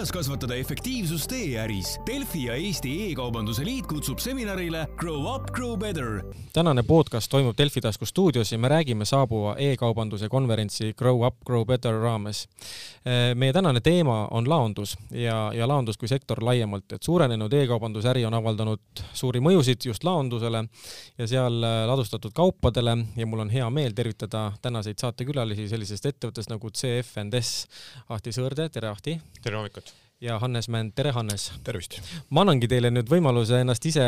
kuidas kasvatada efektiivsust e-äris? Delfi ja Eesti E-kaubanduse Liit kutsub seminarile Grow up, grow better. tänane podcast toimub Delfi tasku stuudios ja me räägime saabuva e-kaubanduse konverentsi Grow up, grow better raames. meie tänane teema on laondus ja, ja laondus kui sektor laiemalt, et suurenenud e-kaubandusäri on avaldanud suuri mõjusid just laondusele ja seal ladustatud kaupadele ja mul on hea meel tervitada tänaseid saatekülalisi sellisest ettevõttest nagu CFNDS. Ahti Sõõrde, tere Ahti! tere hommikut! Ja Hannes Mänd, tere Hannes! tervist! ma annangi teile nüüd võimaluse ennast ise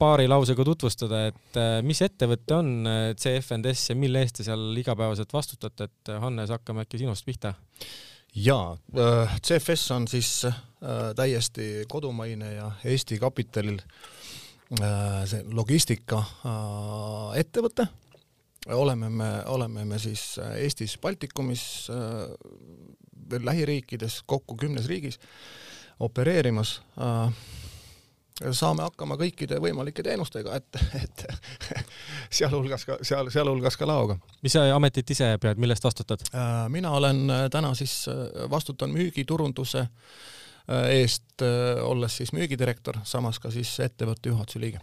paari lausega tutvustada, et äh, mis ettevõte on äh, CFNDS ja mille eest te seal igapäevaselt vastutate, et äh, Hannes, hakkame äkki sinust pihta? jaa, CFS on siis täiesti kodumaine ja Eesti kapitalil see logistika ettevõte oleme me, oleme me siis Eestis, Baltikumis, veel lähiriikides, kokku kümnes riigis opereerimas äh, saame hakkama kõikide võimalike teenustega, et, et sealhulgas ka, seal, sealhulgas ka laoga. mis sa ametit ise pead, millest vastutad? Äh, mina olen äh, täna siis, vastutan müügiturunduse eest, olles siis müügidirektor, samas ka siis ettevõtte juhatuse liige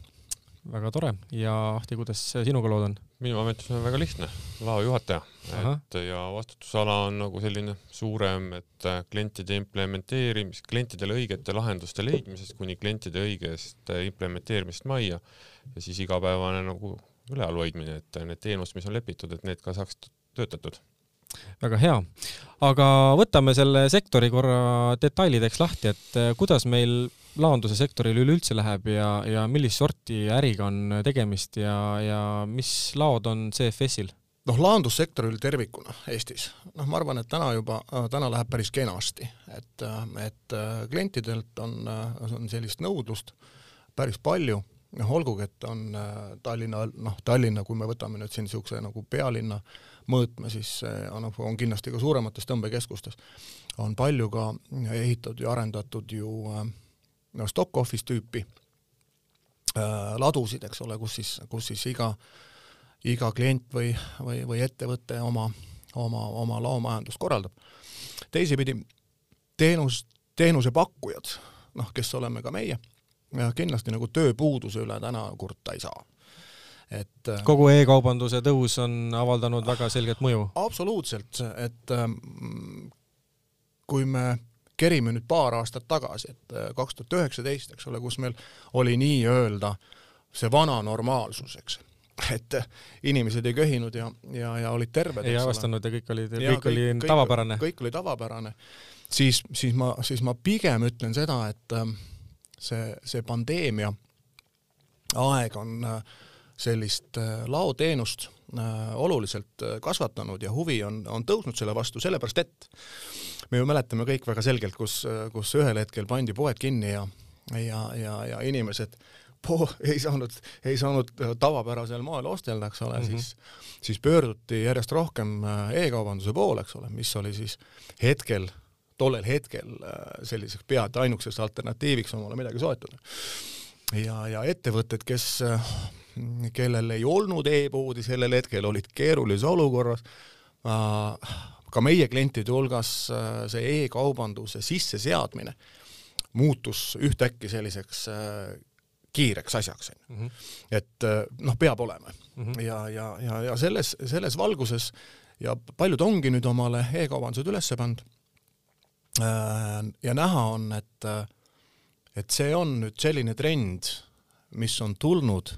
väga tore. Ja Ahti, kuidas sinuga lood on? minu ametis on väga lihtne, laojuhataja, et ja vastutusala on nagu selline suurem, et äh, klientide implementeerimist, klientidele õigete lahenduste leidmisest kuni klientide õigest äh, implementeerimisest majja. Ja siis igapäevane nagu üleval hoidmine, et need teenused, mis on lepitud, et need ka saaks töötatud. Väga hea, aga võtame selle sektori korra detailideks lahti, et äh, kuidas meil laonduse sektoril üleüldse läheb ja, ja millist sorti äriga on tegemist ja, ja mis laod on CFS-il? noh, laondussektoril tervikuna Eestis, noh, ma arvan, et täna juba, täna läheb päris kenasti, et, et klientidelt on, on sellist nõudlust päris palju, noh, olgugi, et on Tallinna, noh, Tallinna, kui me võtame nüüd siin niisuguse nagu pealinna mõõtme, siis on, on kindlasti ka suuremates tõmbekeskustes, on palju ka ehitatud ja arendatud ju äh, no stock office tüüpi äh, ladusid, eks ole, kus siis, kus siis iga, iga klient või, või, või ettevõte oma, oma, oma laomajandust korraldab. teisipidi teenus, teenusepakkujad, noh, kes oleme ka meie, kindlasti nagu tööpuuduse üle täna kurta ei saa et äh, kogu e-kaubanduse tõus on avaldanud väga selget mõju? absoluutselt, et ähm, kui me kerime nüüd paar aastat tagasi, et äh, kaks tuhat üheksateist, eks ole, kus meil oli nii-öelda see vana normaalsus, eks et äh, inimesed ei köhinud ja, ja, ja olid terved. ei avastanud ja kõik oli, kõik oli tavapärane. kõik oli tavapärane. siis, siis ma, siis ma pigem ütlen seda, et ähm, see, see pandeemia aeg on äh, sellist laoteenust oluliselt kasvatanud ja huvi on, on tõusnud selle vastu, sellepärast et me ju mäletame kõik väga selgelt, kus, kus ühel hetkel pandi poed kinni ja, ja, ja, ja inimesed po-, ei saanud, ei saanud tavapärasel moel ostelda, eks ole mm, -hmm. siis, siis pöörduti järjest rohkem äh, e-kaubanduse poole, eks ole, mis oli siis hetkel, tollel hetkel äh, selliseks peaaegu ainukeseks alternatiiviks omale midagi soetada. ja, ja ettevõtted, kes, äh, kellel ei olnud e-poodi sellel hetkel, olid keerulises olukorras äh,, ka meie klientide hulgas äh, see e-kaubanduse sisseseadmine muutus ühtäkki selliseks äh, kiireks asjaks, onju. Mhm. et noh, peab olema mm. -hmm. ja, ja, ja, ja selles, selles valguses ja paljud ongi nüüd omale e-kaubandused üles pannud. ja näha on, et, et see on nüüd selline trend, mis on tulnud,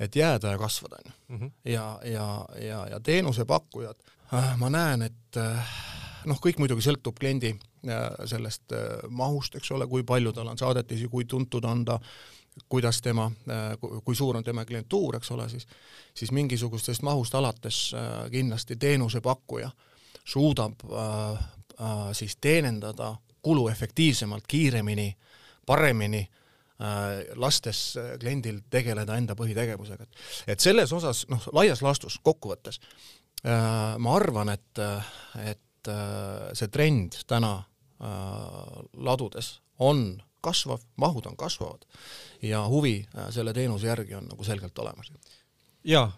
et jääda ja kasvada, onju. Mhm. ja, ja, ja, ja teenusepakkujad Äh, ma näen, et äh, noh, kõik muidugi sõltub kliendi äh, sellest mahust, eks ole, kui palju tal on saadetisi, kui tuntud on ta, kuidas tema, kui suur on tema klientuur, eks ole, siis, siis mingisugustest mahust alates kindlasti teenusepakkuja suudab äh, äh, siis teenindada kulu efektiivsemalt, kiiremini, paremini lastes kliendil tegeleda enda põhitegevusega. et selles osas, noh, laias laastus kokkuvõttes Äh, ma arvan, et, et äh, see trend täna äh, ladudes on kasvav, mahud on kasvavad ja huvi selle teenuse järgi on nagu selgelt olemas. jaa,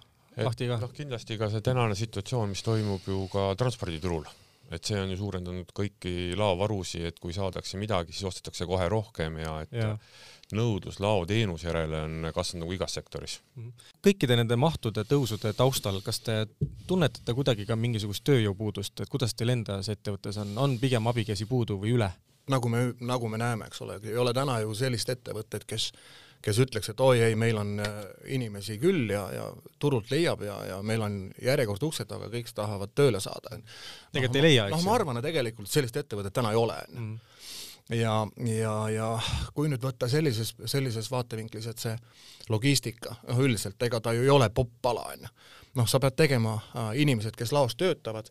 Ahti ka. noh, kindlasti ka see tänane situatsioon, mis toimub ju ka transporditurul, et see on ju suurendanud kõiki laovarusid, et kui saadakse midagi, siis ostetakse kohe rohkem ja et ja. Nõudlus laoteenuse järele on kasvanud nagu igas sektoris. Mhm. kõikide nende mahtude tõusude taustal, kas te tunnetate kuidagi ka mingisugust tööjõupuudust, et kuidas teil endas ettevõttes on, on pigem abikäsi puudu või üle? nagu me, nagu me näeme, eks ole, ei ole täna ju sellist ettevõtet, kes kes ütleks, et oi ei, meil on äh, inimesi küll ja, ja turult leiab ja, ja meil on järjekord ukse taga, kõik tahavad tööle saada. tegelikult no, ei leia, eks ju? noh, ma arvan, et tegelikult sellist ettevõtet täna ei ole, onju mm. Ja, ja, ja kui nüüd võtta sellises, sellises vaatevinklis, et see logistika, noh üldiselt, ega ta ju ei ole popp-ala, onju. noh, sa pead tegema äh,, inimesed, kes laos töötavad,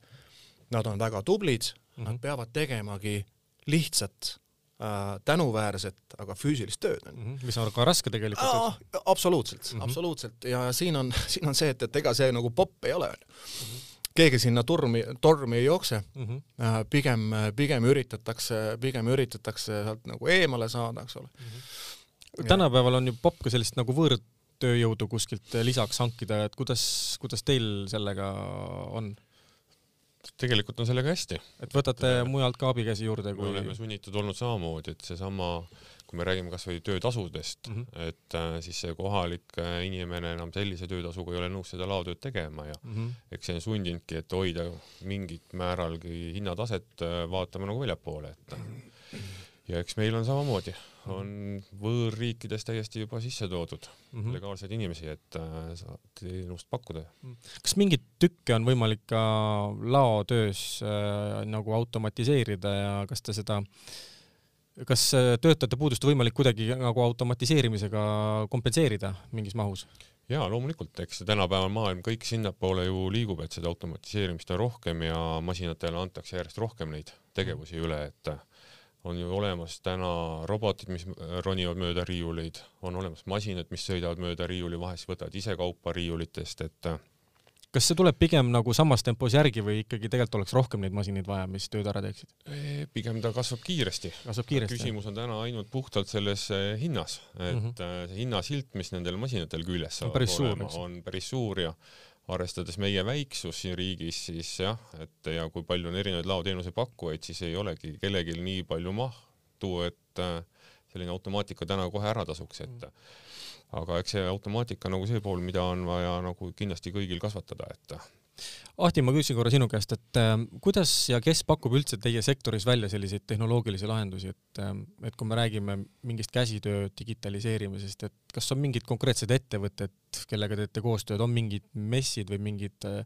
nad on väga tublid mm, -hmm. nad mhm. peavad tegemagi lihtsat äh, tänuväärset, aga füüsilist tööd on mm. -hmm. mis on ka raske tegelikult. absoluutselt mm, -hmm. absoluutselt ja siin on, siin on see, et, et ega see nagu popp ei ole onju mm -hmm keegi sinna turmi, tormi ei jookse mm, -hmm. pigem, pigem üritatakse, pigem üritatakse sealt nagu eemale saada, eks ole mm. -hmm. tänapäeval on ju popp ka sellist nagu võõrtööjõudu kuskilt lisaks hankida, et kuidas, kuidas teil sellega on? tegelikult on sellega hästi. et võtate et, mujalt ka abikäsi juurde kui me oleme sunnitud olnud samamoodi, et seesama, kui me räägime kasvõi töötasudest mm, -hmm. et äh, siis see kohalik äh, inimene enam sellise töötasuga ei ole nõus seda laotööd tegema ja mm -hmm. eks see on sundinudki, et hoida mingit määralgi hinnataset äh,, vaatama nagu väljapoole, et ja eks meil on samamoodi on võõrriikides täiesti juba sisse toodud mm -hmm. legaalseid inimesi, et äh, teenust pakkuda. kas mingeid tükke on võimalik ka laotöös äh, nagu automatiseerida ja kas te seda kas äh, töötajate puudust on võimalik kuidagi nagu automatiseerimisega kompenseerida mingis mahus? jaa, loomulikult, eks tänapäeval maailm kõik sinnapoole ju liigub, et seda automatiseerimist on rohkem ja masinatele antakse järjest rohkem neid tegevusi üle, et on ju olemas täna robotid, mis ronivad mööda riiuleid, on olemas masinad, mis sõidavad mööda riiuli, vahest võtavad ise kaupa riiulitest, et kas see tuleb pigem nagu samas tempos järgi või ikkagi tegelikult oleks rohkem neid masinaid vaja, mis tööd ära teeksid? pigem ta kasvab kiiresti. kasvab kiiresti. küsimus on täna ainult puhtalt selles eh, hinnas, et mm -hmm. see hinnasilt, mis nendel masinatel küljes saab olema, on päris suur ja arvestades meie väiksust siin riigis, siis jah, et ja kui palju on erinevaid laoteenuse pakkujaid, siis ei olegi kellelgi nii palju mahtu, et äh, selline automaatika täna kohe ära tasuks, et aga eks see automaatika nagu see pool, mida on vaja nagu kindlasti kõigil kasvatada, et Ahti, ma küsin korra sinu käest, et äh, kuidas ja kes pakub üldse teie sektoris välja selliseid tehnoloogilisi lahendusi, et äh, et kui me räägime mingist käsitöö digitaliseerimisest, et kas on mingid konkreetsed ettevõtted, kellega teete koostööd, on mingid messid või mingid äh,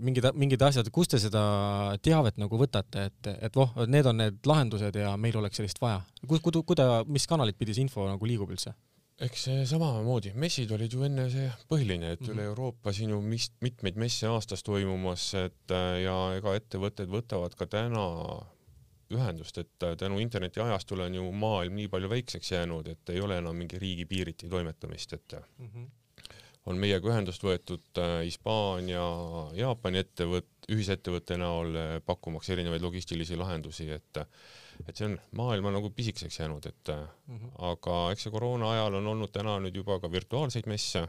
mingid, mingid asjad, kust te seda teavet nagu võtate, et, et voh, need on need lahendused ja meil oleks sellist vaja. ku-, ku-, kuida-, mis kanalit pidi see info nagu liigub üldse? Eks see samamoodi, messid olid ju enne see põhiline, et mm -hmm. üle Euroopa siin ju mis, mitmeid messe aastas toimumas, et äh, ja ega ettevõtted võtavad ka täna ühendust, et äh, tänu internetiajastule on ju maailm nii palju väikseks jäänud, et ei ole enam mingi riigipiiriti toimetamist, et mm -hmm. On meiega ühendust võetud Hispaania, Jaapani ettevõt-, ühisettevõtte näol pakkumaks erinevaid logistilisi lahendusi, et et see on maailma nagu pisikeseks jäänud, et mm -hmm. aga eks see koroona ajal on olnud täna nüüd juba ka virtuaalseid messe,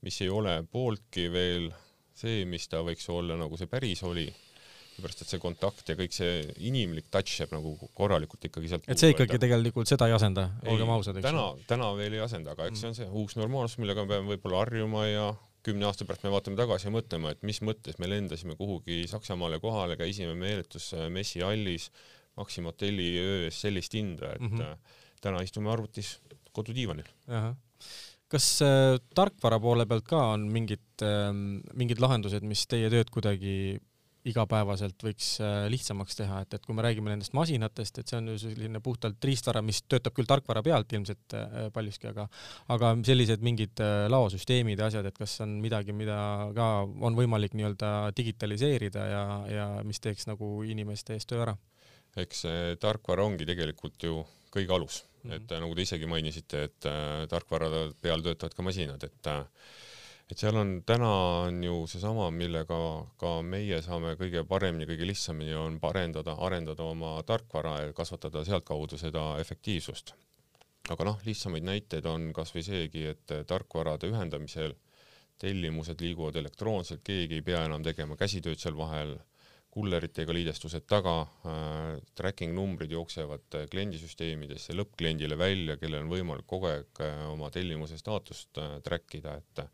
mis ei ole pooltki veel see, mis ta võiks olla, nagu see päris oli sellepärast et see kontakt ja kõik see inimlik touch jääb nagu korralikult ikkagi sealt et see ikkagi tegelikult seda ei asenda, olgem ausad, eks täna, täna veel ei asenda, aga eks see on see uus normaalsus, millega me peame võib-olla harjuma ja kümne aasta pärast me vaatame tagasi ja mõtleme, et mis mõttes me lendasime kuhugi Saksamaale kohale, käisime meeletusmessi hallis Maxima hotelli öö eest sellist hinda, et mm -hmm. täna istume arvutis kodudiivanil. kas äh, tarkvara poole pealt ka on mingid äh,, mingid lahendused, mis teie tööd kuidagi igapäevaselt võiks äh, lihtsamaks teha, et, et kui me räägime nendest masinatest, et see on ju selline puhtalt riistvara, mis töötab küll tarkvara pealt ilmselt äh, paljuski, aga aga sellised mingid äh, laosüsteemid ja asjad, et kas on midagi, mida ka on võimalik nii-öelda digitaliseerida ja, ja mis teeks nagu inimeste eest töö ära? eks see tarkvara ongi tegelikult ju kõige alus mm, -hmm. et äh, nagu te isegi mainisite, et äh, tarkvara peal töötavad ka masinad, et äh, et seal on täna on ju seesama, millega ka meie saame kõige paremini, kõige lihtsamini on parendada, arendada oma tarkvara ja kasvatada sealtkaudu seda efektiivsust. aga noh, lihtsamaid näiteid on kasvõi seegi, et tarkvarade ühendamisel tellimused liiguvad elektroonselt, keegi ei pea enam tegema käsitööd seal vahel kulleritega liidestused taga, tracking numbrid jooksevad kliendisüsteemidesse lõppkliendile välja, kellel on võimalik kogu aeg oma tellimuse staatust track ida, et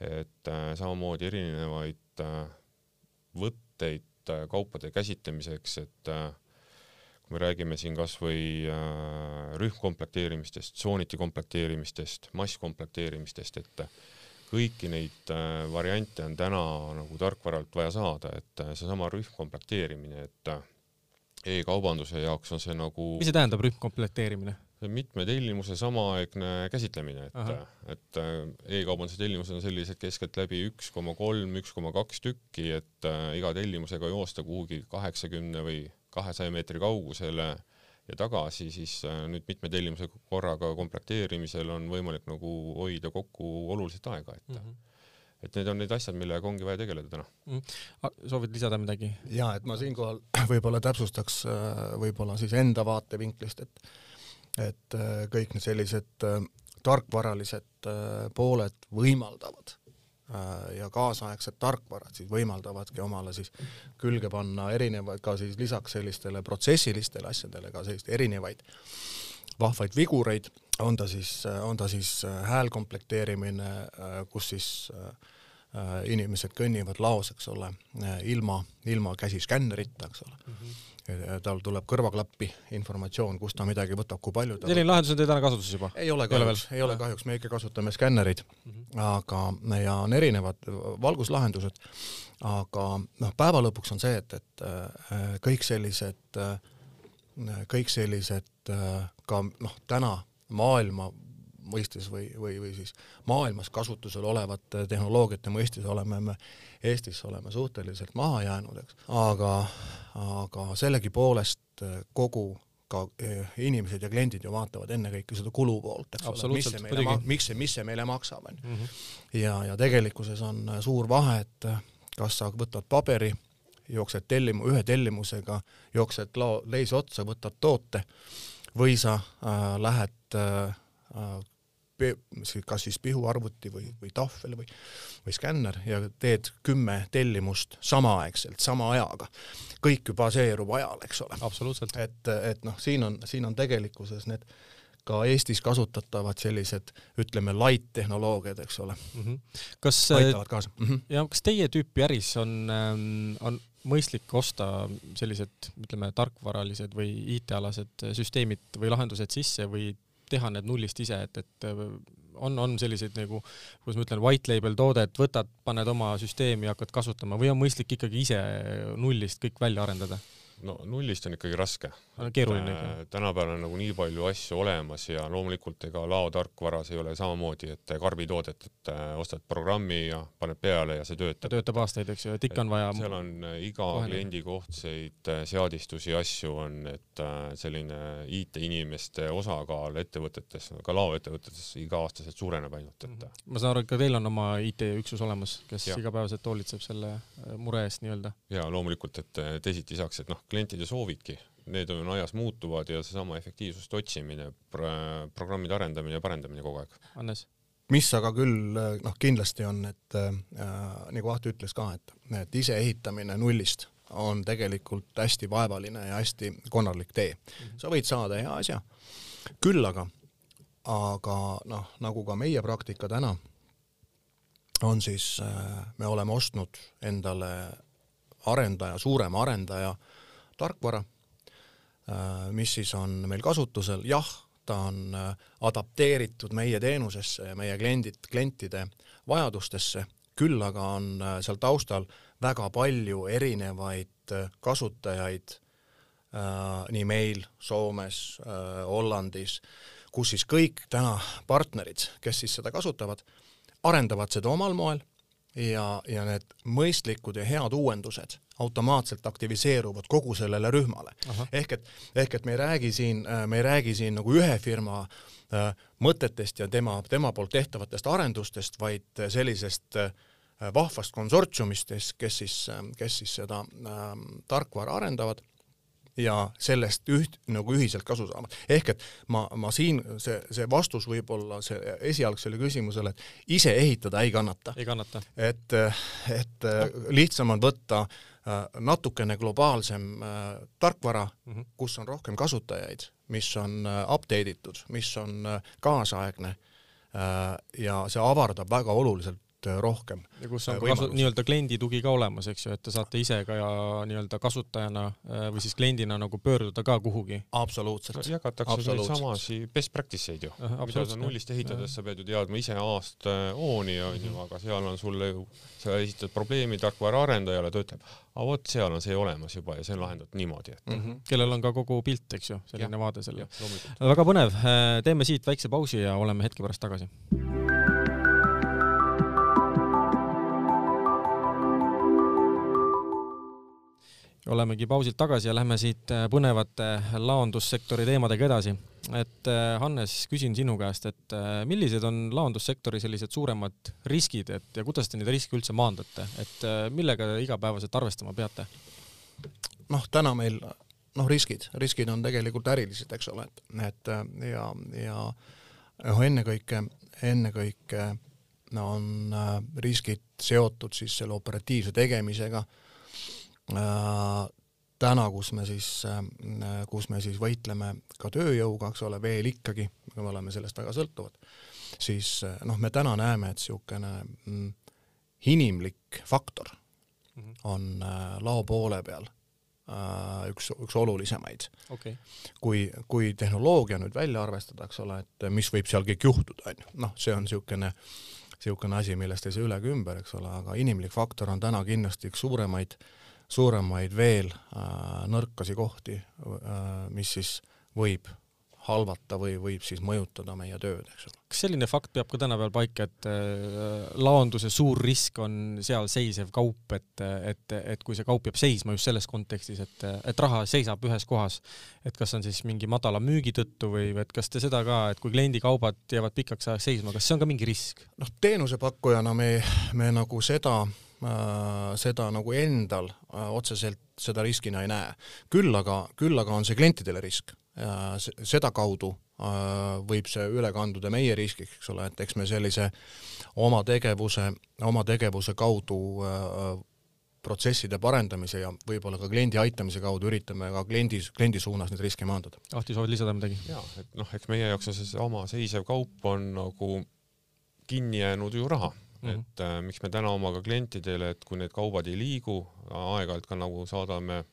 et samamoodi erinevaid võtteid kaupade käsitlemiseks, et kui me räägime siin kasvõi rühmkomplekteerimistest, tsooniti komplekteerimistest, masskomplekteerimistest, et kõiki neid äh, variante on täna nagu tarkvaralt vaja saada, et äh, seesama rühmkomplekteerimine, et äh, e-kaubanduse jaoks on see nagu mis see tähendab, rühmkomplekteerimine? Mitme tellimuse samaaegne käsitlemine, et, et e-kaubanduse tellimused on sellised keskeltläbi üks koma kolm, üks koma kaks tükki, et iga tellimusega joosta kuhugi kaheksakümne või kahesaja meetri kaugusele äh, ja tagasi, siis äh, nüüd mitme tellimuse korraga komplekteerimisel on võimalik nagu hoida kokku oluliselt aega, et mm -hmm et need on need asjad, millega ongi vaja tegeleda täna. Mm.. soovid lisada midagi? ja et ma siinkohal võib-olla täpsustaks äh, võib-olla siis enda vaatevinklist, et et äh, kõik need sellised tarkvaralised pooled võimaldavad Äh, ja kaasaegsed tarkvarad siis võimaldavadki omale siis külge panna erinevaid, ka siis lisaks sellistele protsessilistele asjadele ka selliseid erinevaid vahvaid vigureid, on ta siis, on ta siis äh, häälkomplekteerimine, äh, kus siis inimesed kõnnivad laos, eks ole, ilma, ilma käsiskännerita, eks ole mm. -hmm tal tuleb kõrvaklappi informatsioon, kust ta midagi võtab, kui palju ta selline lahendus on teil täna kasutuses juba? ei ole kahjuks, ei ole kahjuks, me ikka kasutame skännereid mm, -hmm. aga, ja on erinevad valguslahendused, aga noh, päeva lõpuks on see, et, et äh, kõik sellised, äh, kõik sellised äh, ka noh, täna maailma mõistes või, või, või siis maailmas kasutusel olevate tehnoloogiate mõistes oleme me Eestis oleme suhteliselt maha jäänud, eks, aga, aga sellegipoolest kogu ka eh, inimesed ja kliendid ju vaatavad ennekõike seda kulupoolt, eks ole, mis see meile, miks see, mis see meile maksab, on ju. Mhm. ja, ja tegelikkuses on suur vahe, et kas sa võtad paberi, jooksed tellimu, ühe tellimusega, jooksed lao, leisi otsa, võtad toote või sa äh, lähed äh, kas siis pihuarvuti või, või tahvel või, või skänner ja teed kümme tellimust samaaegselt, sama ajaga. kõik ju baseerub ajal, eks ole. absoluutselt. et, et noh, siin on, siin on tegelikkuses need ka Eestis kasutatavad sellised, ütleme, light tehnoloogiad, eks ole mm. -hmm. kas aitavad kaasa mm. -hmm. ja kas teie tüüpi äris on, ähm, on mõistlik osta sellised, ütleme, tarkvaralised või IT-alased süsteemid või lahendused sisse või teha need nullist ise, et, et äh, on, on selliseid nagu, kuidas ma ütlen, white label toode, et võtad, paned oma süsteemi hakkad kasutama või on mõistlik ikkagi ise nullist kõik välja arendada? No nullist on ikkagi raske. keeruline ikka. Äh, tänapäeval on nagu nii palju asju olemas ja loomulikult ega laotarkvaras ei ole samamoodi, et karbitoodet, et äh, ostad programmi ja paned peale ja see töötab. töötab aastaid, eks ju, et ikka on vaja. seal on äh, iga vahendada. kliendi kohtseid seadistusi, asju on, et selline IT-inimeste osakaal ettevõtetes, ka laoettevõtetes iga-aastaselt suureneb ainult, et. Ma saan aru, et ka teil on oma IT-üksus olemas, kes ja. igapäevaselt hoolitseb selle mure eest nii-öelda. ja loomulikult, et teisiti saaks, et noh, klientide soovidki, need on ajas muutuvad ja seesama efektiivsust otsimine pro, programmide arendamine ja parendamine kogu aeg. Hannes? mis aga küll noh, kindlasti on, et äh, nagu Ahti ütles ka, et, et ise ehitamine nullist on tegelikult hästi vaevaline ja hästi konarlik tee sa võid saada hea asja, küll aga, aga noh, nagu ka meie praktika täna on siis äh,, me oleme ostnud endale arendaja, suurema arendaja äh, tarkvara, äh, mis siis on meil kasutusel, jah, ta on äh, adapteeritud meie teenusesse ja meie kliendid, klientide vajadustesse, küll aga on äh, seal taustal väga palju erinevaid kasutajaid nii meil, Soomes, Hollandis, kus siis kõik täna partnerid, kes siis seda kasutavad, arendavad seda omal moel ja, ja need mõistlikud ja head uuendused automaatselt aktiviseeruvad kogu sellele rühmale. ehk et, ehk et me ei räägi siin, me ei räägi siin nagu ühe firma äh, mõtetest ja tema, tema poolt tehtavatest arendustest, vaid sellisest äh, vahvast konsortsiumist, kes siis, kes siis seda äh, tarkvara arendavad ja sellest üht, nagu ühiselt kasu saama. ehk et ma, ma siin, see, see vastus võib olla see esialgsele küsimusele, et ise ehitada ei kannata. ei kannata. et, et lihtsam on võtta natukene globaalsem tarkvara mm, -hmm. kus on rohkem kasutajaid, mis on update itud, mis on kaasaegne ja see avardab väga oluliselt Äh, rohkem. ja kus on äh, kasu, nii-öelda kliendi tugi ka olemas, eks ju, et te saate ise ka ja nii-öelda kasutajana äh, või siis kliendina nagu pöörduda ka kuhugi. absoluutselt. jagatakse neid samasi best practice eid ju, mida sa nullist ehitades sa pead ju teadma ise aasta ooni onju, mhm. aga seal on sulle ju, sa esitad probleemi tarkvaraarendajale, ta ütleb, aga vot seal on see olemas juba ja see on lahendatud niimoodi, et mm. -hmm. kellel on ka kogu pilt, eks ju, selline ja, vaade selle. väga põnev, teeme siit väikse pausi ja oleme hetke pärast tagasi. Olemegi pausilt tagasi ja lähme siit äh, põnevate laondussektori teemadega edasi. et äh, Hannes, küsin sinu käest, et äh, millised on laondussektori sellised suuremad riskid, et ja kuidas te neid riske üldse maandate, et millega te igapäevaselt arvestama peate? noh, täna meil noh, riskid, riskid on tegelikult ärilised, eks ole, et, et ja, ja noh, ennekõike, ennekõike no, on riskid seotud siis selle operatiivse tegemisega Äh, täna, kus me siis, äh, kus me siis võitleme ka tööjõuga, eks ole, veel ikkagi, me oleme sellest väga sõltuvad, siis äh, noh, me täna näeme, et niisugune mm, inimlik faktor mhm. on lao poole peal üks, üks olulisemaid. Okay.. kui, kui tehnoloogia nüüd välja arvestada, eks ole, et mis võib seal kõik juhtuda, on ju, noh, see on niisugune niisugune asi, millest ei saa üle ega ümber, eks ole, aga inimlik faktor on täna kindlasti üks suuremaid äh, suuremaid veel äh, nõrkasi kohti äh,, mis siis võib halvata või võib siis mõjutada meie tööd, eks ole. kas selline fakt peab ka tänapäeval paika, et äh, laonduse suur risk on seal seisev kaup, et, et, et kui see kaup jääb seisma just selles kontekstis, et, et raha seisab ühes kohas, et kas on siis mingi madala müügi tõttu või, või et kas te seda ka, et kui kliendi kaubad jäävad pikaks ajaks seisma, kas see on ka mingi risk? noh, teenusepakkujana me, me nagu seda äh, Äh, seda nagu endal äh, otseselt seda riskina ei näe. küll aga, küll aga on see klientidele risk. sedakaudu äh, võib see üle kanduda meie riskiks, eks ole, et eks me sellise oma tegevuse, oma tegevuse kaudu protsesside parendamise ja võib-olla ka kliendi aitamise kaudu üritame ka kliendi, kliendi suunas neid riske maandada. Ahti, soovid lisada midagi? jaa, et noh, eks meie jaoks on see oma seisev kaup on nagu kinni jäänud ju raha Mm -hmm. et äh, miks me täna oma ka klientidele, et kui need kaubad ei liigu, aeg-ajalt ka nagu saadame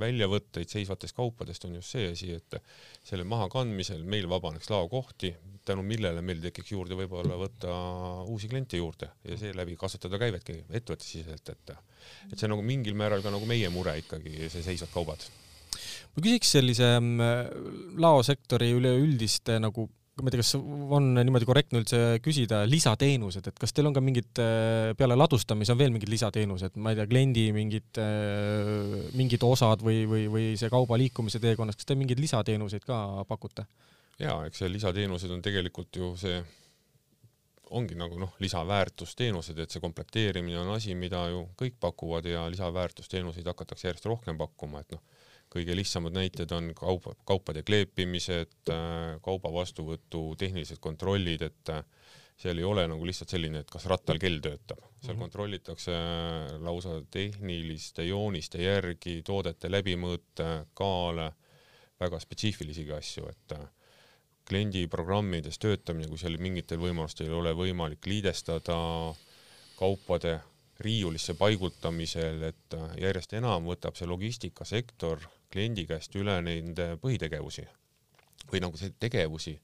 väljavõtteid seisvatest kaupadest, on just see asi, et selle mahakandmisel meil vabaneks laokohti, tänu millele meil tekiks juurde võib-olla võtta uusi kliente juurde ja seeläbi kasvatada käivetki ettevõttesiseselt, et et see on nagu mingil määral ka nagu meie mure ikkagi, see seisvad kaubad ma küsiks sellise mm, laosektori üleüldiste nagu ma ei tea, kas on niimoodi korrektne üldse küsida, lisateenused, et kas teil on ka mingid, äh, peale ladustamise on veel mingid lisateenused, ma ei tea, kliendi mingid, äh, mingid osad või, või, või see kauba liikumise teekonnas, kas te mingeid lisateenuseid ka pakute? jaa, eks see lisateenused on tegelikult ju see, ongi nagu noh, lisaväärtusteenused, et see komplekteerimine on asi, mida ju kõik pakuvad ja lisaväärtusteenuseid hakatakse järjest rohkem pakkuma, et noh kõige lihtsamad näited on kauba, kaupade kleepimised, äh, kauba vastuvõtu tehnilised kontrollid, et äh, seal ei ole nagu lihtsalt selline, et kas rattal kell töötab, seal mm -hmm. kontrollitakse äh, lausa tehniliste jooniste järgi toodete läbimõõte, kaale, väga spetsiifilisi asju, et kliendi programmides töötamine, kui seal mingitel võimalustel ei ole võimalik liidestada kaupade riiulisse paigutamisel, et järjest enam võtab see logistikasektor kliendi käest üle nende põhitegevusi või nagu see tegevusi,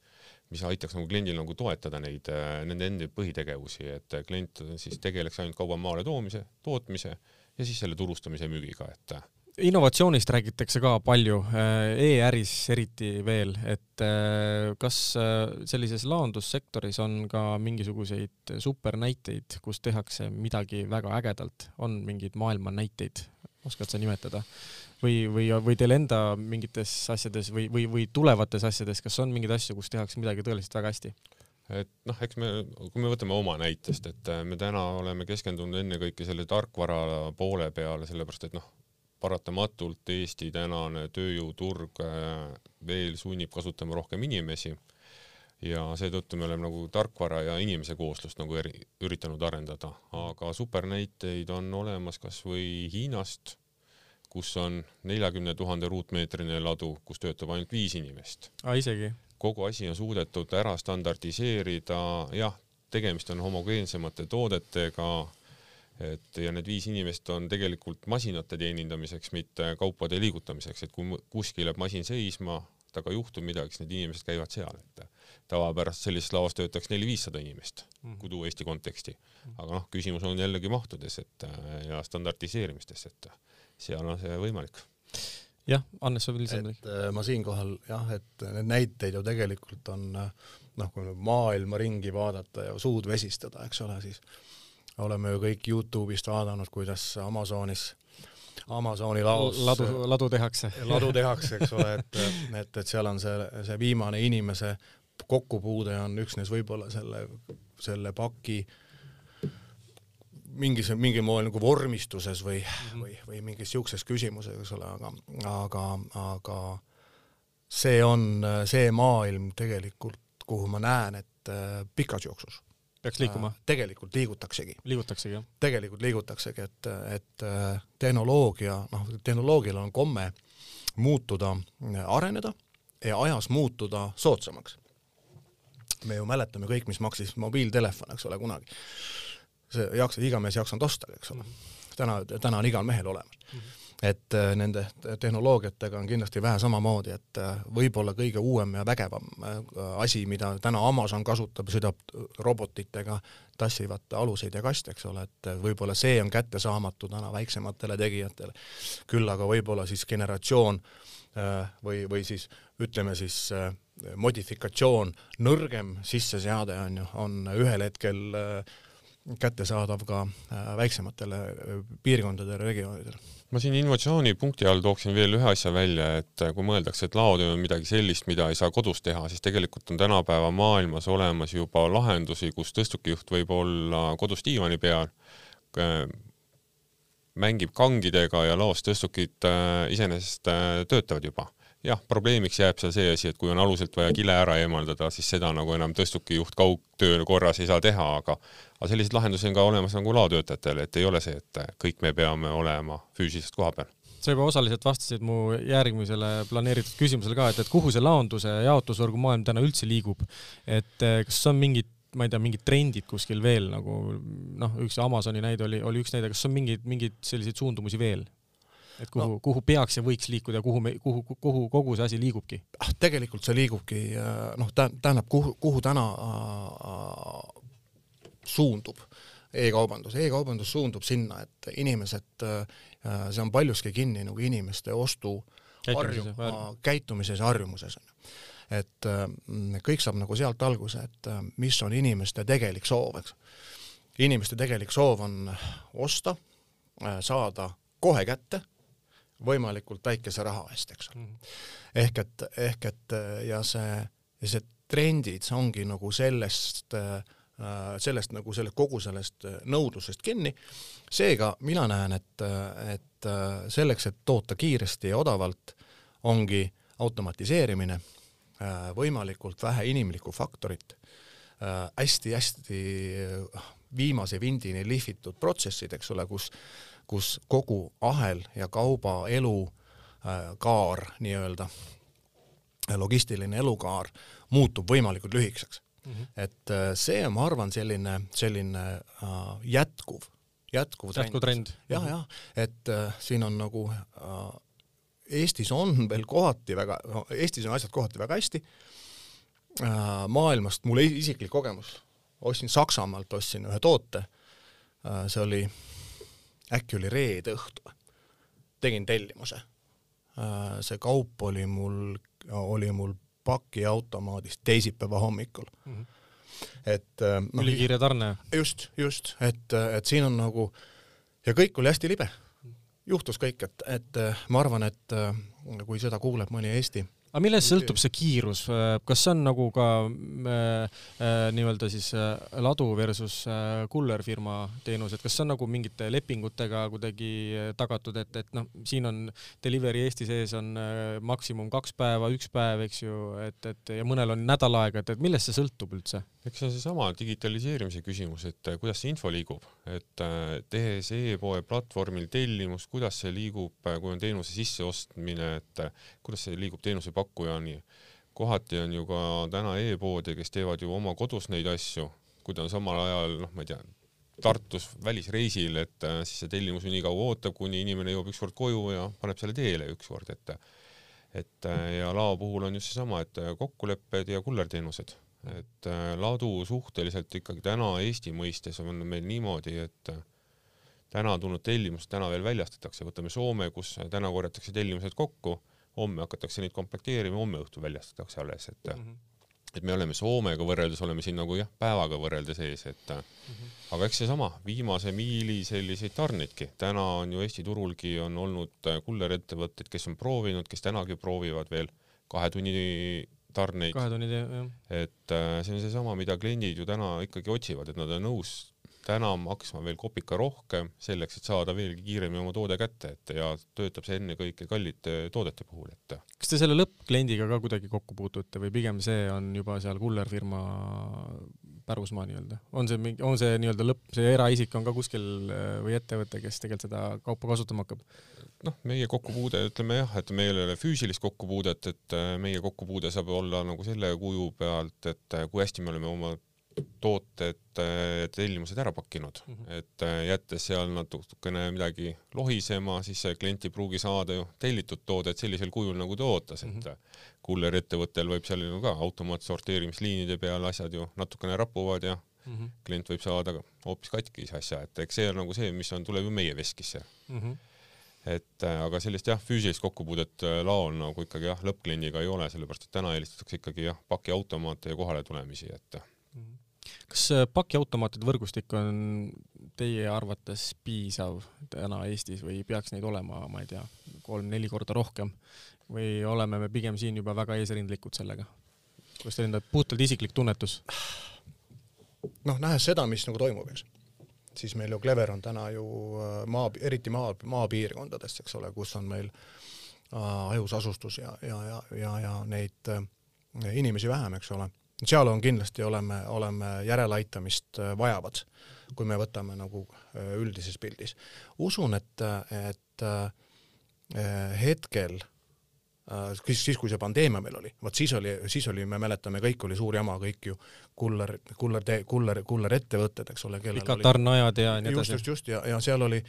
mis aitaks nagu kliendil nagu toetada neid, nende endi põhitegevusi, et klient siis tegeleks ainult kauba maale toomise, tootmise ja siis selle turustamise müügiga, et innovatsioonist räägitakse ka palju e, e-äris eriti veel, et äh, kas äh, sellises laondussektoris on ka mingisuguseid supernäiteid, kus tehakse midagi väga ägedalt, on mingeid maailma näiteid, oskad sa nimetada? Või, või, või teil enda mingites asjades või, või, või tulevates asjades, kas on mingeid asju, kus tehakse midagi tõeliselt väga hästi? et noh, eks me, kui me võtame oma näitest, et äh, me täna oleme keskendunud ennekõike selle tarkvara poole peale, sellepärast et noh, paratamatult Eesti tänane tööjõuturg äh, veel sunnib kasutama rohkem inimesi ja seetõttu me oleme nagu tarkvara ja inimese kooslust nagu eri, üritanud arendada, aga supernäiteid on olemas kasvõi Hiinast, kus on neljakümne tuhande ruutmeetrine ladu, kus töötab ainult viis inimest. aa, isegi? kogu asi on suudetud ära standardiseerida, jah, tegemist on homogeensemate toodetega, et ja need viis inimest on tegelikult masinate teenindamiseks, mitte kaupade liigutamiseks, et kui kuskil jääb masin seisma, temaga juhtub midagi, siis need inimesed käivad seal, et tavapäraselt sellises laos töötaks neli-viissada inimest mm, -hmm. kui tuua Eesti konteksti. aga noh, küsimus on jällegi mahtudes, et ja standardiseerimistes, et seal on see võimalik. jah, Hannes, sa veel lisada midagi? Äh, ma siinkohal jah, et need näiteid ju tegelikult on noh, kui maailma ringi vaadata ja suud vesistada, eks ole, siis oleme ju kõik Youtube'ist vaadanud, kuidas Amazonis Amazoni laos ladu, ladu tehakse. ladu tehakse, eks ole, et, et, et seal on see, see viimane inimese kokkupuude on üksnes võib-olla selle, selle paki mingis, mingil moel nagu vormistuses või mm, -hmm. või, või mingis siukses küsimuses, eks ole, aga, aga, aga see on see maailm tegelikult, kuhu ma näen, et pikas jooksus peaks liikuma? Äh, tegelikult liigutaksegi. liigutaksegi, jah? tegelikult liigutaksegi, et, et äh, tehnoloogia, noh, tehnoloogial on komme muutuda, areneda ja ajas muutuda soodsamaks. me ju mäletame kõik, mis maksis mobiiltelefon, eks ole, kunagi. See jaks-, iga mees jaksanud osta, eks ole. täna, täna on igal mehel olemas mm. -hmm et äh, nende tehnoloogiatega on kindlasti vähe samamoodi, et äh, võib-olla kõige uuem ja vägevam äh, asi, mida täna Amazon kasutab, sõidab robotitega, tassivad aluseid ja kaste, eks ole, et võib-olla see on kättesaamatu täna väiksematele tegijatele. küll aga võib-olla siis generatsioon või, või siis ütleme siis modifikatsioon, nõrgem sisseseade on ju, on ühel hetkel kättesaadav ka väiksematele piirkondadele, regioonidele. Ma siin innovatsioonipunkti all tooksin veel ühe asja välja, et kui mõeldakse, et laotöö on midagi sellist, mida ei saa kodus teha, siis tegelikult on tänapäeva maailmas olemas juba lahendusi, kus tõstukijuht võib olla kodus diivani peal, mängib kangidega ja laos tõstukid äh, iseenesest äh, töötavad juba. Jah, probleemiks jääb seal see asi, et kui on aluselt vaja kile ära eemaldada, siis seda nagu enam tõstukijuht kaugtöö korras ei saa teha, aga aga selliseid lahendusi on ka olemas nagu laotöötajatel, et ei ole see, et kõik me peame olema füüsiliselt koha peal sa juba osaliselt vastasid mu järgmisele planeeritud küsimusele ka, et, et kuhu see laonduse ja jaotusvõrgu maailm täna üldse liigub. et eh, kas on mingid, ma ei tea, mingid trendid kuskil veel nagu noh, üks Amazoni näide oli, oli üks näide, kas on mingeid, mingeid selliseid suundumusi veel? et kuhu no., kuhu peaks ja võiks liikuda, kuhu me, kuhu, kuhu kogu see asi liigubki? ah, tegelikult see liigubki noh, tähendab, kuhu, kuhu täna äh, suundub e-kaubandus e-kaubandus suundub sinna, et inimesed äh,, see on paljuski kinni nagu inimeste ostu käitumises, harju, käitumises ja harjumuses on ju et äh, kõik saab nagu sealt alguse, et äh, mis on inimeste tegelik soov, eks. inimeste tegelik soov on osta, saada kohe kätte võimalikult väikese raha eest, eks ole. -hmm. ehk et, ehk et ja see, ja see trendid ongi nagu sellest äh, sellest nagu selle kogu sellest nõudlusest kinni. seega mina näen, et, et selleks, et toota kiiresti ja odavalt, ongi automatiseerimine, võimalikult vähe inimlikku faktorit hästi-hästi viimase vindini lihvitud protsessid, eks ole, kus kus kogu ahel ja kauba elukaar äh, nii-öelda, logistiline elukaar muutub võimalikult lühikeseks mm. -hmm. et äh, see on, ma arvan, selline, selline äh, jätkuv, jätkuv trend. jätkuv trend. jah, jah, et äh, siin on nagu Eestis on veel kohati väga no,, Eestis on asjad kohati väga hästi maailmast mul isiklik kogemus, ostsin Saksamaalt, ostsin ühe toote see oli äkki oli reede õhtu, tegin tellimuse. See kaup oli mul, oli mul pakiautomaadis teisipäeva hommikul mm. -hmm. et no, ülikiire tarne. just, just, et, et siin on nagu ja kõik oli hästi libe. juhtus kõik, et, et ma arvan, et kui seda kuuleb mõni Eesti aga millest sõltub see kiirus, kas see on nagu ka äh, äh, nii-öelda siis äh, ladu versus äh, kullerfirma teenused, kas see on nagu mingite lepingutega kuidagi äh, tagatud, et, et noh, siin on delivery Eesti sees on äh, maksimum kaks päeva, üks päev, eks ju, et, et ja mõnel on nädal aega, et, et millest see sõltub üldse? Eks see on seesama digitaliseerimise küsimus, et äh, kuidas see info liigub, et äh, tehes e-poe platvormil tellimust, kuidas see liigub, äh, kui on teenuse sisseostmine, et kuidas see liigub teenusepakkujani. kohati on ju ka täna e-poode, kes teevad ju oma kodus neid asju, kui ta on samal ajal, noh, ma ei tea, Tartus välisreisil, et siis see tellimus ju nii kaua ootab, kuni inimene jõuab ükskord koju ja paneb selle teele ükskord, et et ja lao puhul on just seesama, et kokkulepped ja kullerteenused et äh, ladu suhteliselt ikkagi täna Eesti mõistes on meil niimoodi, et äh, täna tulnud tellimused täna veel väljastatakse, võtame Soome, kus täna korjatakse tellimused kokku, homme hakatakse neid komplekteerima, homme õhtul väljastatakse alles, et mm -hmm. et me oleme Soomega võrreldes oleme siin nagu jah, päevaga võrreldes ees, et mm -hmm. aga eks seesama viimase miili selliseid tarneidki, täna on ju Eesti turulgi on olnud kullerettevõtteid, kes on proovinud, kes tänagi proovivad veel kahe tunni tarneid. kahe tunni tee, jah. et äh, see on seesama, mida kliendid ju täna ikkagi otsivad, et nad on nõus täna maksma veel kopika rohkem selleks, et saada veelgi kiiremini oma toode kätte, et ja töötab see ennekõike kallite toodete puhul, et. kas te selle lõppkliendiga ka kuidagi kokku puutute või pigem see on juba seal kullerfirma pärusmaa nii-öelda, on see mingi, on see nii-öelda lõpp, see eraisik on ka kuskil äh, või ettevõte, kes tegelikult seda kaupa kasutama hakkab? noh, meie kokkupuude, ütleme jah, et meil ei ole füüsilist kokkupuudet, et äh, meie kokkupuude saab olla nagu selle kuju pealt, et äh, kui hästi me oleme oma tooted, äh, tellimused ära pakkinud mm, -hmm. et jättes seal natukene midagi lohisema, siis see klient ei pruugi saada ju tellitud toodet sellisel kujul, nagu ta ootas mm, -hmm. et mhm. kullerettevõttel võib seal ju ka automaatsorteerimisliinide peal asjad ju natukene rapuvad ja mm -hmm. klient võib saada hoopis katkise asja, et eks see on nagu see, mis on, tuleb ju meie veskisse mm. -hmm et äh, aga sellist jah, füüsilist kokkupuudet äh, laol nagu ikkagi jah, lõppkliendiga ei ole, sellepärast et täna eelistatakse ikkagi jah, pakiautomaate ja kohaletulemisi, et. Mhm. Kas äh, pakiautomaatide võrgustik on teie arvates piisav täna Eestis või peaks neid olema, ma ei tea, kolm-neli korda rohkem või oleme me pigem siin juba väga eesrindlikud sellega? kuidas teil enda puhtalt isiklik tunnetus? noh, nähes seda, mis nagu toimub, eks siis meil ju Clever on täna ju äh, maa, eriti maa, maapiirkondades, eks ole, kus on meil äh, hajusasustus ja, ja, ja, ja, ja neid äh, inimesi vähem, eks ole. Seal on kindlasti, oleme, oleme järeleaitamist äh, vajavad, kui me võtame nagu äh, üldises pildis. usun, et, et äh, hetkel äh, siis, siis kui see pandeemia meil oli, vot siis oli, siis oli, me mäletame, kõik oli suur jama, kõik ju kuller, kuller, kuller, kullerettevõtted, eks ole, kellel pikad tarneajad ja nii edasi. just, just, ja, ja seal oli,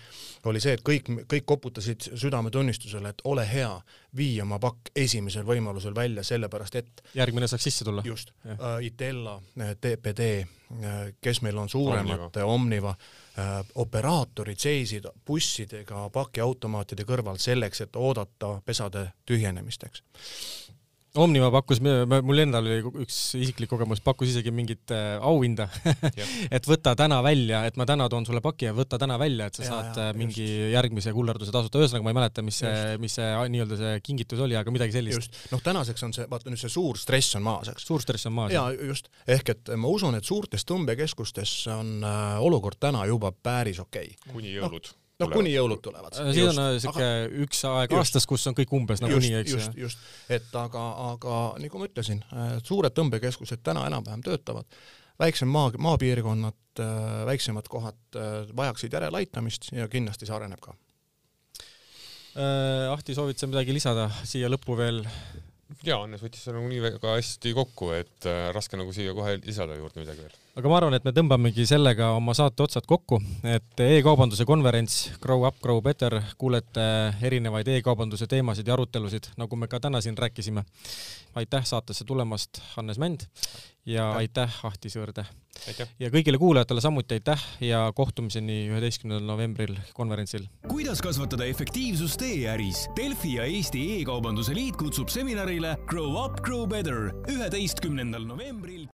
oli see, et kõik, kõik koputasid südametunnistusele, et ole hea, vii oma pakk esimesel võimalusel välja, sellepärast et järgmine saaks sisse tulla. just, uh, Itella, TPD uh,, kes meil on suuremad, Omniva, Omniva Äh, operaatorid seisid bussidega pakiautomaatide kõrval selleks, et oodata pesade tühjenemist, eks. Omniva pakkus, mul endal oli üks isiklik kogemus, pakkus isegi mingit äh, auhinda et võta täna välja, et ma täna toon sulle paki ja võta täna välja, et sa ja, saad ja, äh, mingi just. järgmise kullerduse tasuta, ühesõnaga ma ei mäleta, mis see, mis see nii-öelda see kingitus oli, aga midagi sellist. noh, tänaseks on see, vaata nüüd see suur stress on maas, eks. suur stress on maas. jaa, just, ehk et ma usun, et suurtes tõmbekeskustes on äh, olukord täna juba päris okei okay.. kuni jõulud no no kuni jõulud tulevad. siin on äh, siuke üks aeg just, aastas, kus on kõik umbes nagunii, eks ju. just, just, et aga, aga nagu ma ütlesin, äh, suured tõmbekeskused täna enam-vähem töötavad, väiksem maa, maapiirkonnad, äh, väiksemad kohad vajaksid järeleaitamist ja kindlasti see areneb ka. Ahti, soovid sa midagi lisada siia lõppu veel? Jaa, Hannes võttis selle nagu nii väga hästi kokku, et äh, raske nagu siia kohe lisada juurde midagi veel. aga ma arvan, et me tõmbamegi sellega oma saate otsad kokku, et e-kaubanduse konverents Grow up, grow better, kuulete erinevaid e-kaubanduse teemasid ja arutelusid, nagu me ka täna siin rääkisime. aitäh saatesse tulemast, Hannes Mänd ja aitäh, aitäh Ahti Sõõrde. ja kõigile kuulajatele samuti aitäh ja kohtumiseni üheteistkümnendal novembril konverentsil. kuidas kasvatada efektiivsust e-äris? Delfi ja Eesti E-kaubanduse Liit kutsub seminarile Grow up, grow better üheteistkümnendal novembril